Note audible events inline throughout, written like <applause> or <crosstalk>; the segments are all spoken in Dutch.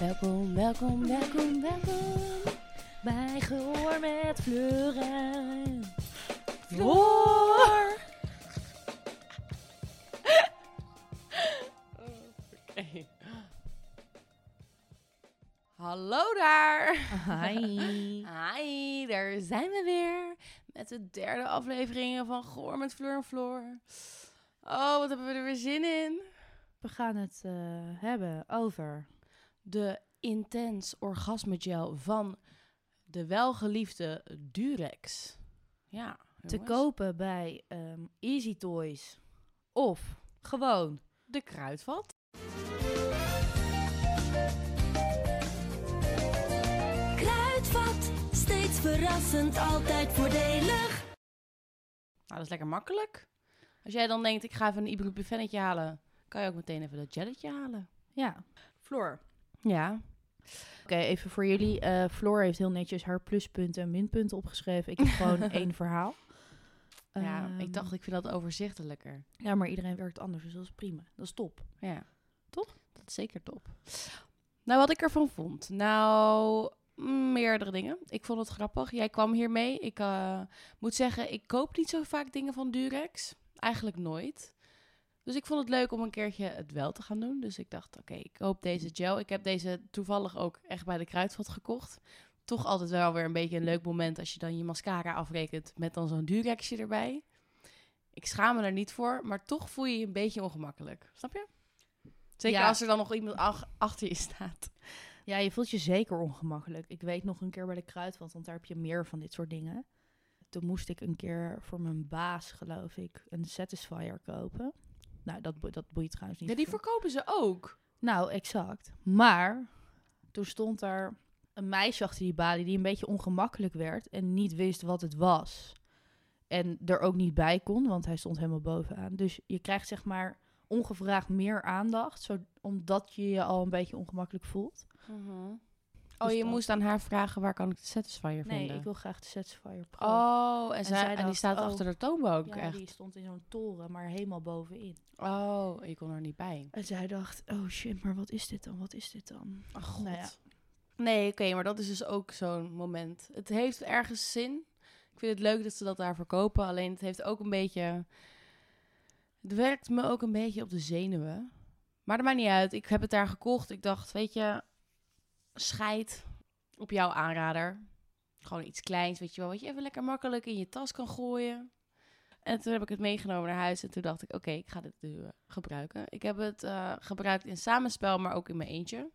Welkom, welkom, welkom, welkom bij Gehoor met Fleur en Floor. <laughs> Hallo daar. Hi. Hi, daar zijn we weer met de derde aflevering van Gehoor met Fleur en Floor. Oh, wat hebben we er weer zin in. We gaan het eh, hebben over de Intens Orgasme Gel van de welgeliefde Durex. Ja, te kopen bij ehm, Easy Toys of gewoon De kruidvat. Kruidvat, steeds verrassend, altijd voordelig. Nou, dat is lekker makkelijk. Als jij dan denkt, ik ga even een ibuprofennetje halen, kan je ook meteen even dat jelletje halen. ja. Floor. Ja. Oké, even voor jullie. eh Floor heeft heel netjes haar pluspunten en minpunten opgeschreven. Ik heb gewoon <laughs> één verhaal. Ja, Ehm, ik dacht, ik vind dat overzichtelijker. Ja, maar iedereen werkt anders, dus dat is prima. Dat is top. Ja. Toch? Dat is zeker top. Nou, wat ik ervan vond. Nou, mm, meerdere dingen. Ik vond het grappig. Jij kwam hiermee. Ik eh, moet zeggen, ik koop niet zo vaak dingen van Durex. Eigenlijk nooit. Dus ik vond het leuk om een keertje het wel te gaan doen. Dus ik dacht, oké, ik koop deze gel. Ik heb deze toevallig ook echt bij de kruidvat gekocht. Toch altijd wel weer een beetje een leuk moment als je dan je mascara afrekent met dan zo'n Durexje erbij. Ik schaam me er niet voor, maar toch voel je je een beetje ongemakkelijk. Snap je? Zeker Ja. als er dan nog iemand ach- achter je staat. Ja, je voelt je zeker ongemakkelijk. Ik weet nog een keer bij de kruidvat, want daar heb je meer van dit soort dingen. Toen moest ik een keer voor mijn baas, geloof ik, een Satisfyer kopen. Nou, dat, bo- dat boeit trouwens niet. Ja, die verkopen ze ook. Nou, exact. Maar toen stond er een meisje achter die balie die een beetje ongemakkelijk werd en niet wist wat het was. En er ook niet bij kon, want hij stond helemaal bovenaan. Dus je krijgt zeg maar ongevraagd meer aandacht, zo, omdat je je al een beetje ongemakkelijk voelt. Oh, Dus je moest aan haar vragen waar kan ik de Satisfyer Nee, vinden? ik wil graag de Satisfyer Pro. Oh, en, zij, zij en die staat oh. achter de toonbank ja, echt. die stond in zo'n toren, maar helemaal bovenin. Oh, je kon er niet bij. En zij dacht, oh shit, maar wat is dit dan? Wat is dit dan? God. Nou ja. Nee, oké, maar dat is dus ook zo'n moment. Het heeft ergens zin. Ik vind het leuk dat ze dat daar verkopen. Alleen het heeft ook een beetje... Het werkt me ook een beetje op de zenuwen. Maar dat maakt niet uit. Ik heb het daar gekocht. Ik dacht, weet je... Scheid op jouw aanrader. Gewoon iets kleins, weet je wel. Wat je even lekker makkelijk in je tas kan gooien. En toen heb ik het meegenomen naar huis. En toen dacht ik, oké, ik ga dit nu eh, gebruiken. Ik heb het eh, gebruikt in samenspel, maar ook in mijn eentje.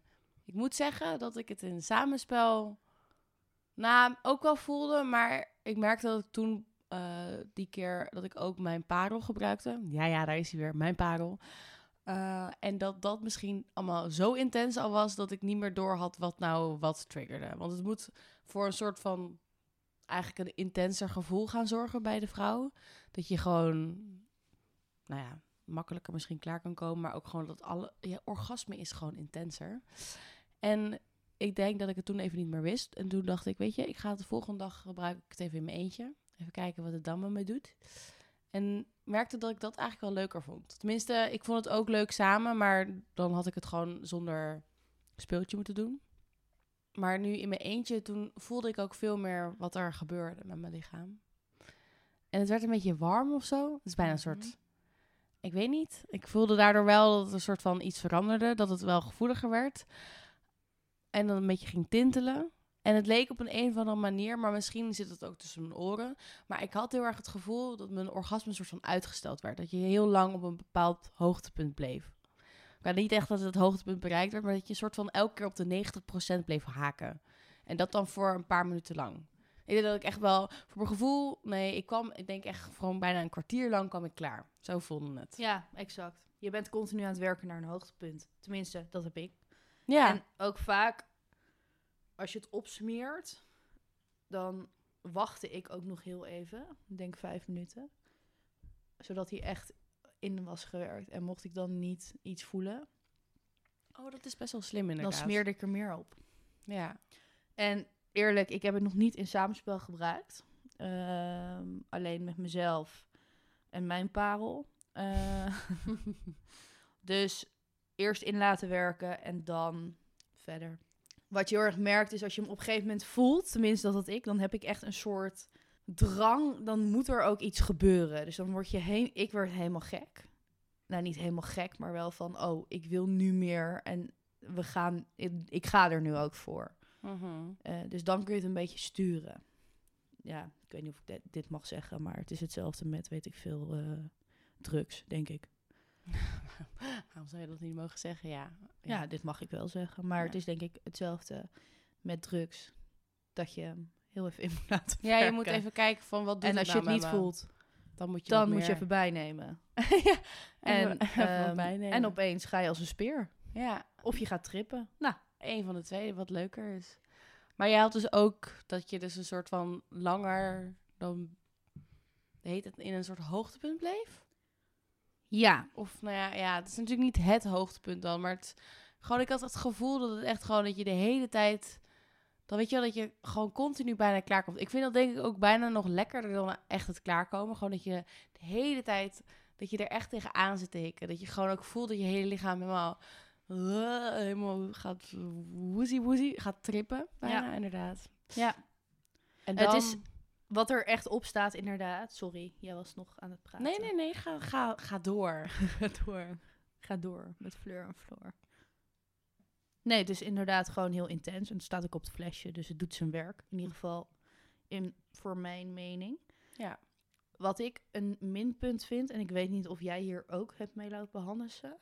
Ik moet zeggen dat ik het in samenspel nou, ook wel voelde. Maar ik merkte dat ik toen eh, die keer dat ik ook mijn parel gebruikte. Ja, ja, daar is hij weer, mijn parel. Eh, en dat dat misschien allemaal zo intens al was dat ik niet meer door had wat nou wat triggerde. Want het moet voor een soort van eigenlijk een intenser gevoel gaan zorgen bij de vrouw. Dat je gewoon, nou ja, makkelijker misschien klaar kan komen, maar ook gewoon dat alle je orgasme is gewoon intenser. En ik denk dat ik het toen even niet meer wist. En toen dacht ik, weet je, ik ga de volgende dag gebruik ik het even in mijn eentje. Even kijken wat het dan met me doet. En merkte dat ik dat eigenlijk wel leuker vond. Tenminste, ik vond het ook leuk samen, maar dan had ik het gewoon zonder speeltje moeten doen. Maar nu in mijn eentje, toen voelde ik ook veel meer wat er gebeurde met mijn lichaam. En het werd een beetje warm of zo. Het is bijna een Mhm. soort, ik weet niet. Ik voelde daardoor wel dat er een soort van iets veranderde, dat het wel gevoeliger werd. En dan een beetje ging tintelen. En het leek op een een of andere manier, maar misschien zit het ook tussen mijn oren. Maar ik had heel erg het gevoel dat mijn orgasme een soort van uitgesteld werd. Dat je heel lang op een bepaald hoogtepunt bleef. Maar niet echt dat het hoogtepunt bereikt werd, maar dat je een soort van elke keer op de 90% bleef haken. En dat dan voor een paar minuten lang. Ik denk dat ik echt wel, voor mijn gevoel, nee, ik kwam, ik denk echt gewoon bijna een kwartier lang kwam ik klaar. Zo voelde het. Ja, exact. Je bent continu aan het werken naar een hoogtepunt. Tenminste, dat heb ik. Ja, En ook vaak, als je het opsmeert, dan wachtte ik ook nog heel even. Ik denk vijf minuten. Zodat hij echt in was gewerkt. En mocht ik dan niet iets voelen, oh, dat is best wel slim inderdaad. dan smeerde ik er meer op. Ja. En eerlijk, ik heb het nog niet in samenspel gebruikt. Ehm, alleen met mezelf en mijn parel. Eh, <laughs> dus eerst in laten werken en dan verder. Wat je heel erg merkt is als je hem op een gegeven moment voelt, tenminste dat had ik, dan heb ik echt een soort drang, dan moet er ook iets gebeuren. Dus dan word je heen, ik word helemaal gek. Nou, niet helemaal gek, maar wel van, oh, ik wil nu meer en we gaan, ik ga er nu ook voor. Mhm. Eh, dus dan kun je het een beetje sturen. Ja, ik weet niet of ik dit, dit mag zeggen, maar het is hetzelfde met, weet ik veel, eh, drugs, denk ik. <laughs> Waarom zou je dat niet mogen zeggen? Ja. Ja, dit mag ik wel zeggen. Maar Ja. het is denk ik hetzelfde met drugs. Dat je hem heel even <laughs> in moet laten Ja, je moet even kijken van wat doet En als je nou het niet voelt, dan moet je dan moet je even bijnemen. <laughs> ja, En, even ehm, bijnemen. en opeens ga je als een speer. Ja, Of je gaat trippen. Nou, een van de twee wat leuker is. Maar jij had dus ook dat je dus een soort van langer dan heet het in een soort hoogtepunt bleef? Ja. Of nou ja, ja, het is natuurlijk niet het hoogtepunt dan, maar het gewoon ik had het gevoel dat het echt gewoon dat je de hele tijd dan weet je wel dat je gewoon continu bijna klaarkomt. Ik vind dat denk ik ook bijna nog lekkerder dan echt het klaarkomen. Gewoon dat je de hele tijd dat je er echt tegenaan zit te hikken. Dat je gewoon ook voelt dat je hele lichaam helemaal uh, helemaal gaat woezie woezie gaat trippen. Bijna Ja. inderdaad. Ja. En Het dan, is- Wat er echt op staat, inderdaad. Sorry, jij was nog aan het praten. Nee, nee, nee, ga, ga, ga door. <laughs> Ga door. Ga door met Fleur en Floor. Nee, het is inderdaad gewoon heel intens. En het staat ook op het flesje, dus het doet zijn werk. In ieder geval in, voor mijn mening. Ja. Wat ik een minpunt vind, en ik weet niet of jij hier ook hebt mee lopen handelen,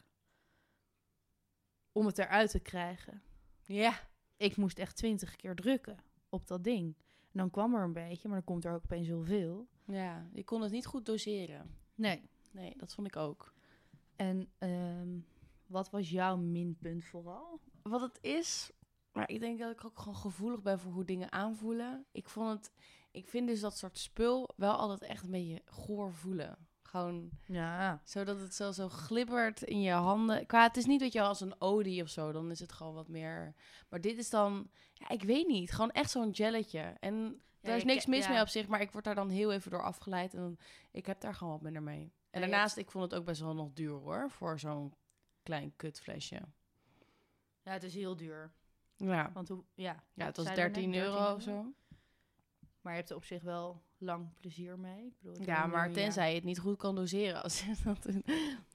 om het eruit te krijgen. Ja. Ik moest echt twintig keer drukken op dat ding. En dan kwam er een beetje, maar dan komt er ook opeens heel veel. Ja, je kon het niet goed doseren. Nee. Nee, dat vond ik ook. En ehm, wat was jouw minpunt vooral? wat het is. Maar ik denk dat ik ook gewoon gevoelig ben voor hoe dingen aanvoelen. Ik vond het. Ik vind dus dat soort spul wel altijd echt een beetje goor voelen. Gewoon Ja. zodat het zo, zo glibbert in je handen. Qua, het is niet dat je als een odie of zo, dan is het gewoon wat meer. Maar dit is dan, ja, ik weet niet, gewoon echt zo'n gelletje. En daar is niks mis mee op zich, maar ik word daar dan heel even door afgeleid. En dan, ik heb daar gewoon wat minder mee. En daarnaast, ik vond het ook best wel nog duur hoor, voor zo'n klein kutflesje. Ja, het is heel duur. Ja. Want hoe, ja, Ja, het was Zeiden we 13 net, euro 13 of zo. Maar je hebt er op zich wel lang plezier mee. Ik bedoel, Ja, maar tenzij je het niet goed kan doseren. Als je <laughs> dat een-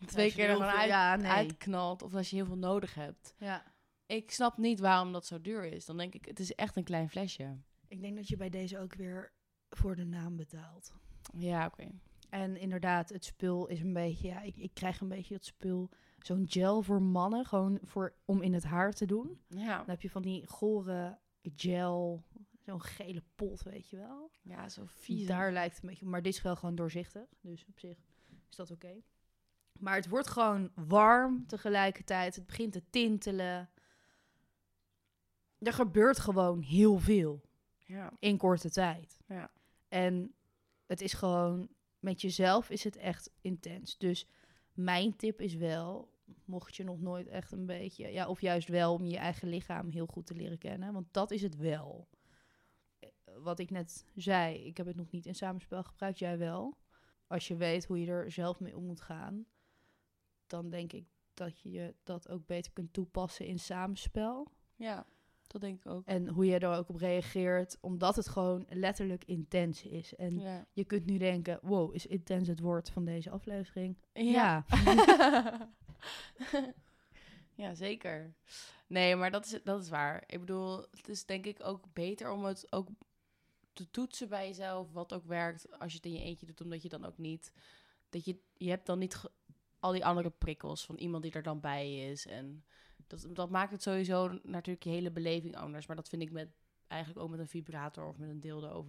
twee als je keer er veel- uit, ja, nee. uitknalt. Of als je heel veel nodig hebt. Ja. Ik snap niet waarom dat zo duur is. Dan denk ik, het is echt een klein flesje. Ik denk dat je bij deze ook weer voor de naam betaalt. Ja, oké. En inderdaad, het spul is een beetje... Ja, ik, ik krijg een beetje dat spul... Zo'n gel voor mannen, gewoon voor, om in het haar te doen. Ja. Dan heb je van die gore gel, zo'n gele pot, weet je wel. ja, zo vies. Daar lijkt het een beetje... Maar dit is wel gewoon doorzichtig, dus op zich is dat oké. Maar het wordt gewoon warm tegelijkertijd. Het begint te tintelen. Er gebeurt gewoon heel veel Ja. in korte tijd. Ja. En het is gewoon, met jezelf is het echt intens. Dus mijn tip is wel, mocht je nog nooit echt een beetje, ja, of juist wel om je eigen lichaam heel goed te leren kennen, want dat is het wel. Eh, Wat ik net zei, ik heb het nog niet in samenspel gebruikt, jij wel. Als je weet hoe je er zelf mee om moet gaan, dan denk ik dat je dat ook beter kunt toepassen in samenspel. ja, dat denk ik ook. En hoe je er ook op reageert, omdat het gewoon letterlijk intens is. En Ja. je kunt nu denken, wow, is intens het woord van deze aflevering? Ja. ja, <laughs> <laughs> zeker. Nee, maar dat is, dat is waar. Ik bedoel, het is denk ik ook beter om het ook te toetsen bij jezelf, wat ook werkt als je het in je eentje doet, omdat je dan ook niet, dat je, je hebt dan niet al die andere prikkels van iemand die er dan bij is. En dat, dat maakt het sowieso natuurlijk je hele beleving anders. Maar dat vind ik met, eigenlijk ook met een vibrator of met een dildo of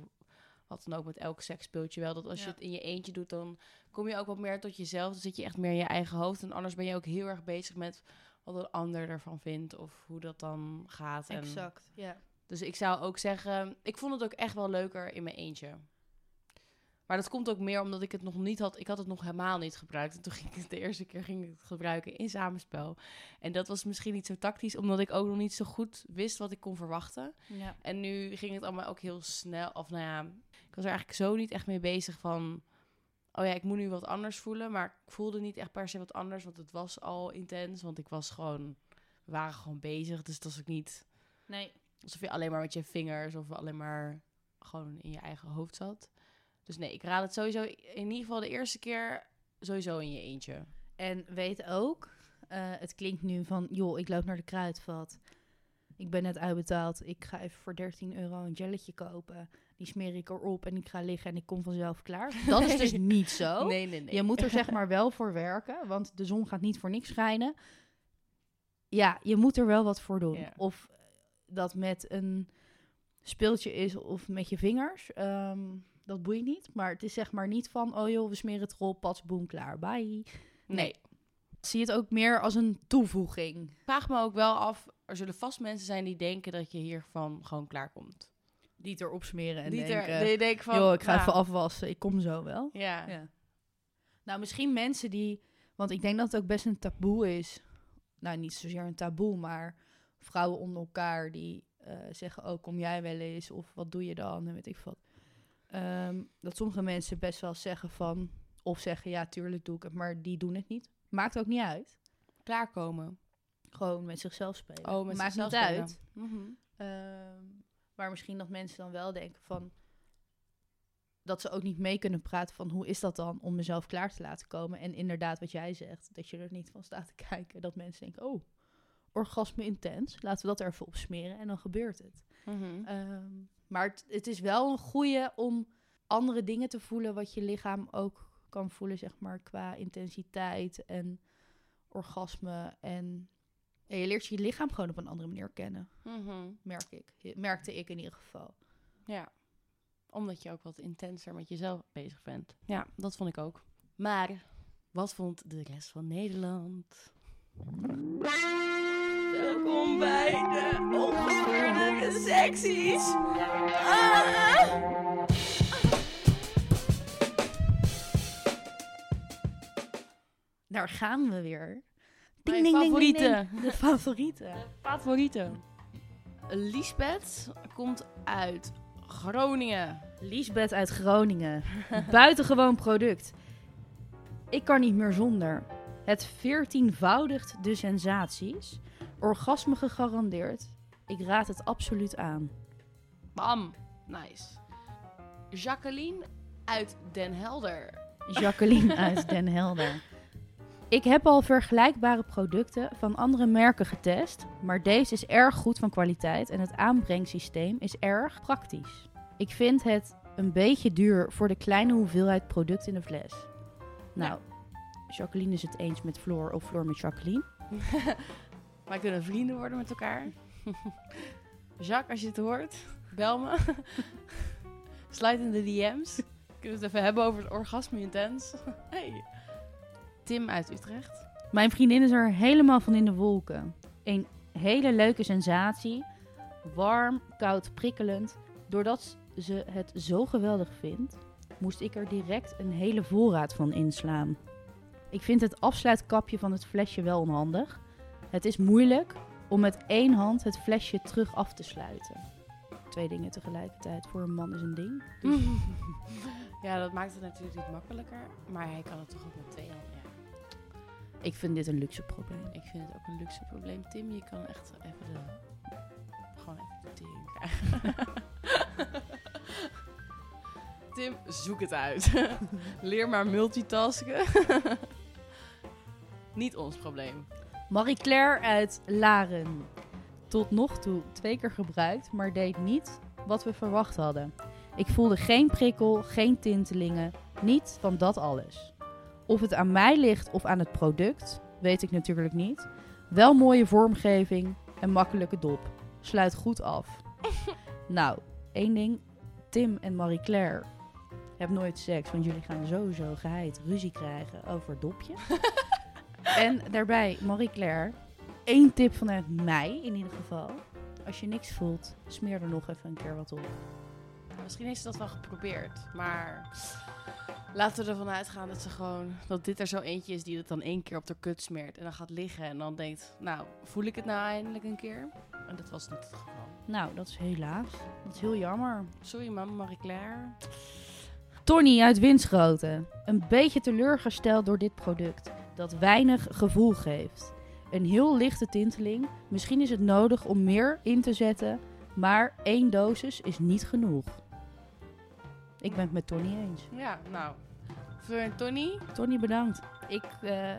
wat dan ook met elk seksspeeltje wel. Dat als je Ja. het in je eentje doet, dan kom je ook wat meer tot jezelf. Dan zit je echt meer in je eigen hoofd. En anders ben je ook heel erg bezig met wat een ander ervan vindt of hoe dat dan gaat. En Exact, ja. dus ik zou ook zeggen, ik vond het ook echt wel leuker in mijn eentje. Maar dat komt ook meer omdat ik het nog niet had. Ik had het nog helemaal niet gebruikt. En toen ging ik het de eerste keer ging ik het gebruiken in samenspel. En dat was misschien niet zo tactisch, omdat ik ook nog niet zo goed wist wat ik kon verwachten. ja. En nu ging het allemaal ook heel snel. Of nou ja, ik was er eigenlijk zo niet echt mee bezig van... Oh ja, ik moet nu wat anders voelen. Maar ik voelde niet echt per se wat anders, want het was al intens. Want ik was gewoon we waren gewoon bezig. Dus het was ook niet Nee. alsof je alleen maar met je vingers of alleen maar gewoon in je eigen hoofd zat. Dus nee, ik raad het sowieso in ieder geval de eerste keer sowieso in je eentje. En weet ook, eh, het klinkt nu van, joh, ik loop naar de kruidvat. Ik ben net uitbetaald. Ik ga even voor 13 euro een jelletje kopen. Die smeer ik erop en ik ga liggen en ik kom vanzelf klaar. Dat is dus <laughs> niet zo. Nee, nee, nee. Je moet er zeg <laughs> maar wel voor werken, want de zon gaat niet voor niks schijnen. Ja, je moet er wel wat voor doen. Ja. Of dat met een speeltje is of met je vingers. ehm, dat boeit niet. Maar het is zeg maar niet van, oh joh, we smeren het erop, pas, boem, klaar, bye. nee. Zie het ook meer als een toevoeging. Ik vraag me ook wel af, er zullen vast mensen zijn die denken dat je hiervan gewoon klaar komt. Die het erop smeren en die denken, die denken van, joh, ik ga nou, even afwassen, ik kom zo wel. Ja. Ja. Nou, misschien mensen die... Want ik denk dat het ook best een taboe is. Nou, niet zozeer een taboe, maar vrouwen onder elkaar die eh, zeggen... Oh, kom jij wel eens? Of wat doe je dan? En weet ik wat. Ehm, dat sommige mensen best wel zeggen van... Of zeggen, ja, tuurlijk doe ik het, maar die doen het niet. Maakt ook niet uit. Klaarkomen. Gewoon met zichzelf spelen. Oh, met Maakt zichzelf niet spelen. uit. Mhm. Ehm, maar misschien dat mensen dan wel denken van... Dat ze ook niet mee kunnen praten van hoe is dat dan om mezelf klaar te laten komen. En inderdaad wat jij zegt, dat je er niet van staat te kijken. Dat mensen denken, oh, orgasme intens. Laten we dat er even op smeren en dan gebeurt het. Mhm. Ehm, maar het, het is wel een goeie om andere dingen te voelen wat je lichaam ook kan voelen, zeg maar, qua intensiteit en orgasme. En, en je leert je lichaam gewoon op een andere manier kennen Mhm. merk ik. Merkte ik in ieder geval. Ja. Omdat je ook wat intenser met jezelf bezig bent. Ja, dat vond ik ook. Maar wat vond de rest van Nederland? Welkom bij de ongeveurde secties. Ah! Daar gaan we weer. Mijn Ding, ding, ding, ding, favorieten. ding. De favorieten. Favorieten. Lisbeth komt uit Groningen. Liesbeth uit Groningen. <laughs> Buitengewoon product. Ik kan niet meer zonder. Het veertienvoudigt de sensaties. Orgasme gegarandeerd. Ik raad het absoluut aan. Bam. Nice. Jacqueline uit Den Helder. Jacqueline <laughs> uit Den Helder. Ik heb al vergelijkbare producten van andere merken getest, maar deze is erg goed van kwaliteit en het aanbrengsysteem is erg praktisch. Ik vind het een beetje duur voor de kleine hoeveelheid product in de fles. Nou, Jacqueline is het eens met Floor of Floor met Jacqueline. <laughs> Wij kunnen vrienden worden met elkaar. <laughs> Jacques, als je het hoort, bel me. <laughs> Sluit in de DM's. Kunnen we het even hebben over het orgasme intens. Hey. Tim uit Utrecht. Mijn vriendin is er helemaal van in de wolken. Een hele leuke sensatie. Warm, koud, prikkelend. Doordat ze het zo geweldig vindt, moest ik er direct een hele voorraad van inslaan. Ik vind het afsluitkapje van het flesje wel onhandig. Het is moeilijk om met één hand het flesje terug af te sluiten. Twee dingen tegelijkertijd voor een man is een ding. Dus <laughs> <laughs> Ja, dat maakt het natuurlijk niet makkelijker. Maar hij kan het toch ook met twee handen. Ja. Ik vind dit een luxe probleem. Ik vind het ook een luxe probleem. Tim, je kan echt even de... Gewoon even de tering krijgen. <laughs> Tim, zoek het uit. <laughs> Leer maar multitasken. <laughs> niet ons probleem. Marie-Claire uit Laren. Tot nog toe twee keer gebruikt, maar deed niet wat we verwacht hadden. Ik voelde geen prikkel, geen tintelingen, niet van dat alles. Of het aan mij ligt of aan het product, weet ik natuurlijk niet. Wel mooie vormgeving en makkelijke dop. Sluit goed af. <laughs> nou, één ding. Tim en Marie-Claire hebben nooit seks, want jullie gaan sowieso geheid ruzie krijgen over dopje. <laughs> en daarbij, Marie-Claire, één tip vanuit mij in ieder geval. Als je niks voelt, smeer er nog even een keer wat op. Misschien ze dat wel geprobeerd. Maar laten we ervan uitgaan dat ze gewoon... Dat dit er zo eentje is die het dan één keer op de kut smeert. En dan gaat liggen en dan denkt... Nou, voel ik het nou eindelijk een keer? En dat was niet het geval. Nou, dat is helaas. Dat is heel jammer. Sorry mam, Marie-Claire. Tony uit Winschoten. Een beetje teleurgesteld door dit product, dat weinig gevoel geeft. een heel lichte tinteling. Misschien is het nodig om meer in te zetten, maar één dosis is niet genoeg. Ik ben het met Tony eens. Ja, nou. Fleur en Tony. Tony, bedankt. Ik eh,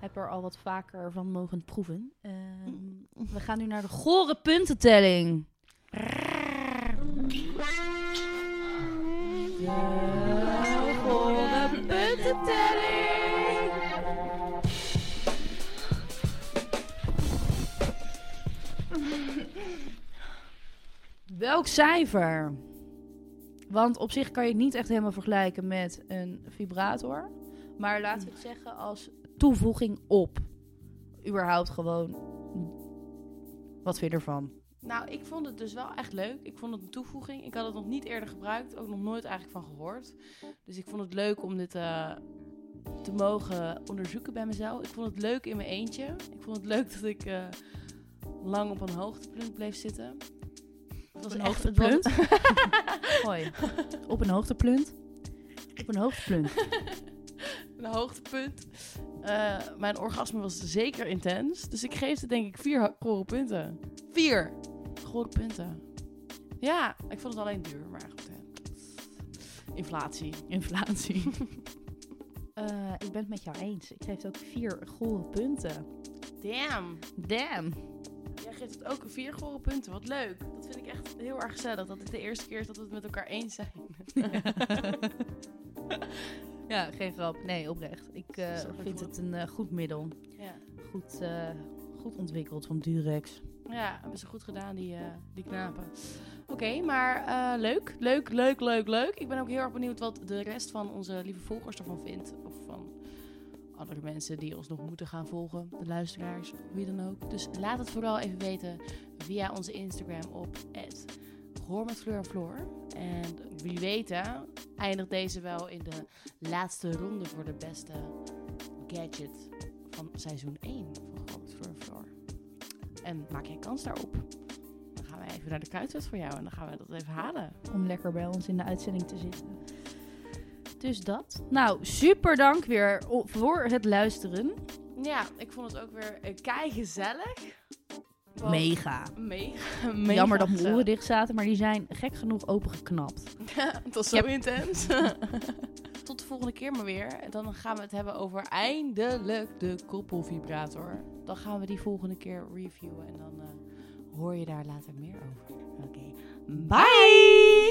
heb er al wat vaker van mogen proeven. Ehm, we gaan nu naar de gore puntentelling. De gore puntentelling. Welk cijfer? Want op zich kan je het niet echt helemaal vergelijken met een vibrator. Maar laten we het zeggen als toevoeging op. Überhaupt gewoon. Wat vind je ervan? Nou, ik vond het dus wel echt leuk. Ik vond het een toevoeging. Ik had het nog niet eerder gebruikt. Ook nog nooit eigenlijk van gehoord. Dus ik vond het leuk om dit eh, te mogen onderzoeken bij mezelf. Ik vond het leuk in mijn eentje. Ik vond het leuk dat ik eh, lang op een hoogtepunt bleef zitten. Het was een hoogtepunt? Hoi. <laughs> Op een hoogtepunt. Op een hoogtepunt. <laughs> een hoogtepunt. Eh, mijn orgasme was zeker intens. Dus ik geef het denk ik vier gore punten. Vier gore punten. Ja, ik vond het alleen duur, maar goed. Hè. Inflatie. Inflatie. <laughs> Eh, ik ben het met jou eens. Ik geef het ook vier gore punten. Damn. Damn. Jij geeft het ook vier gore punten. Wat leuk. Vind ik echt heel erg gezellig. Dat het de eerste keer is dat we het met elkaar eens zijn. <laughs> ja, geen grap. Nee, oprecht. Ik eh, vind het een eh, goed middel. ja. Goed, eh, goed ontwikkeld van Durex. Ja, hebben ze goed gedaan, die, die knapen. Oké, maar leuk, leuk, leuk, leuk, leuk. Ik ben ook heel erg benieuwd wat de rest van onze lieve volgers ervan vindt. Of van andere mensen die ons nog moeten gaan volgen. De luisteraars, wie dan ook. Dus laat het vooral even weten via onze Instagram op met Fleur en Floor. En wie weet hè, eindigt deze wel in de laatste ronde voor de beste gadget van seizoen 1 van met Fleur en Floor. En maak jij kans daarop? Dan gaan wij even naar de kuitwet voor jou en dan gaan we dat even halen. Om lekker bij ons in de uitzending te zitten. Dus dat. Nou, super dank weer voor het luisteren. Ja, ik vond het ook weer uh, kei gezellig. Mega. Mega. <laughs> mega Jammer dat mijn oren dicht zaten, maar die zijn gek genoeg opengeknapt. <laughs> het was zo Yep. intens. <laughs> Tot de volgende keer maar weer. En dan gaan we het hebben over eindelijk de koppelvibrator. Dan gaan we die volgende keer reviewen. En dan eh, hoor je daar later meer over. Oké. Bye!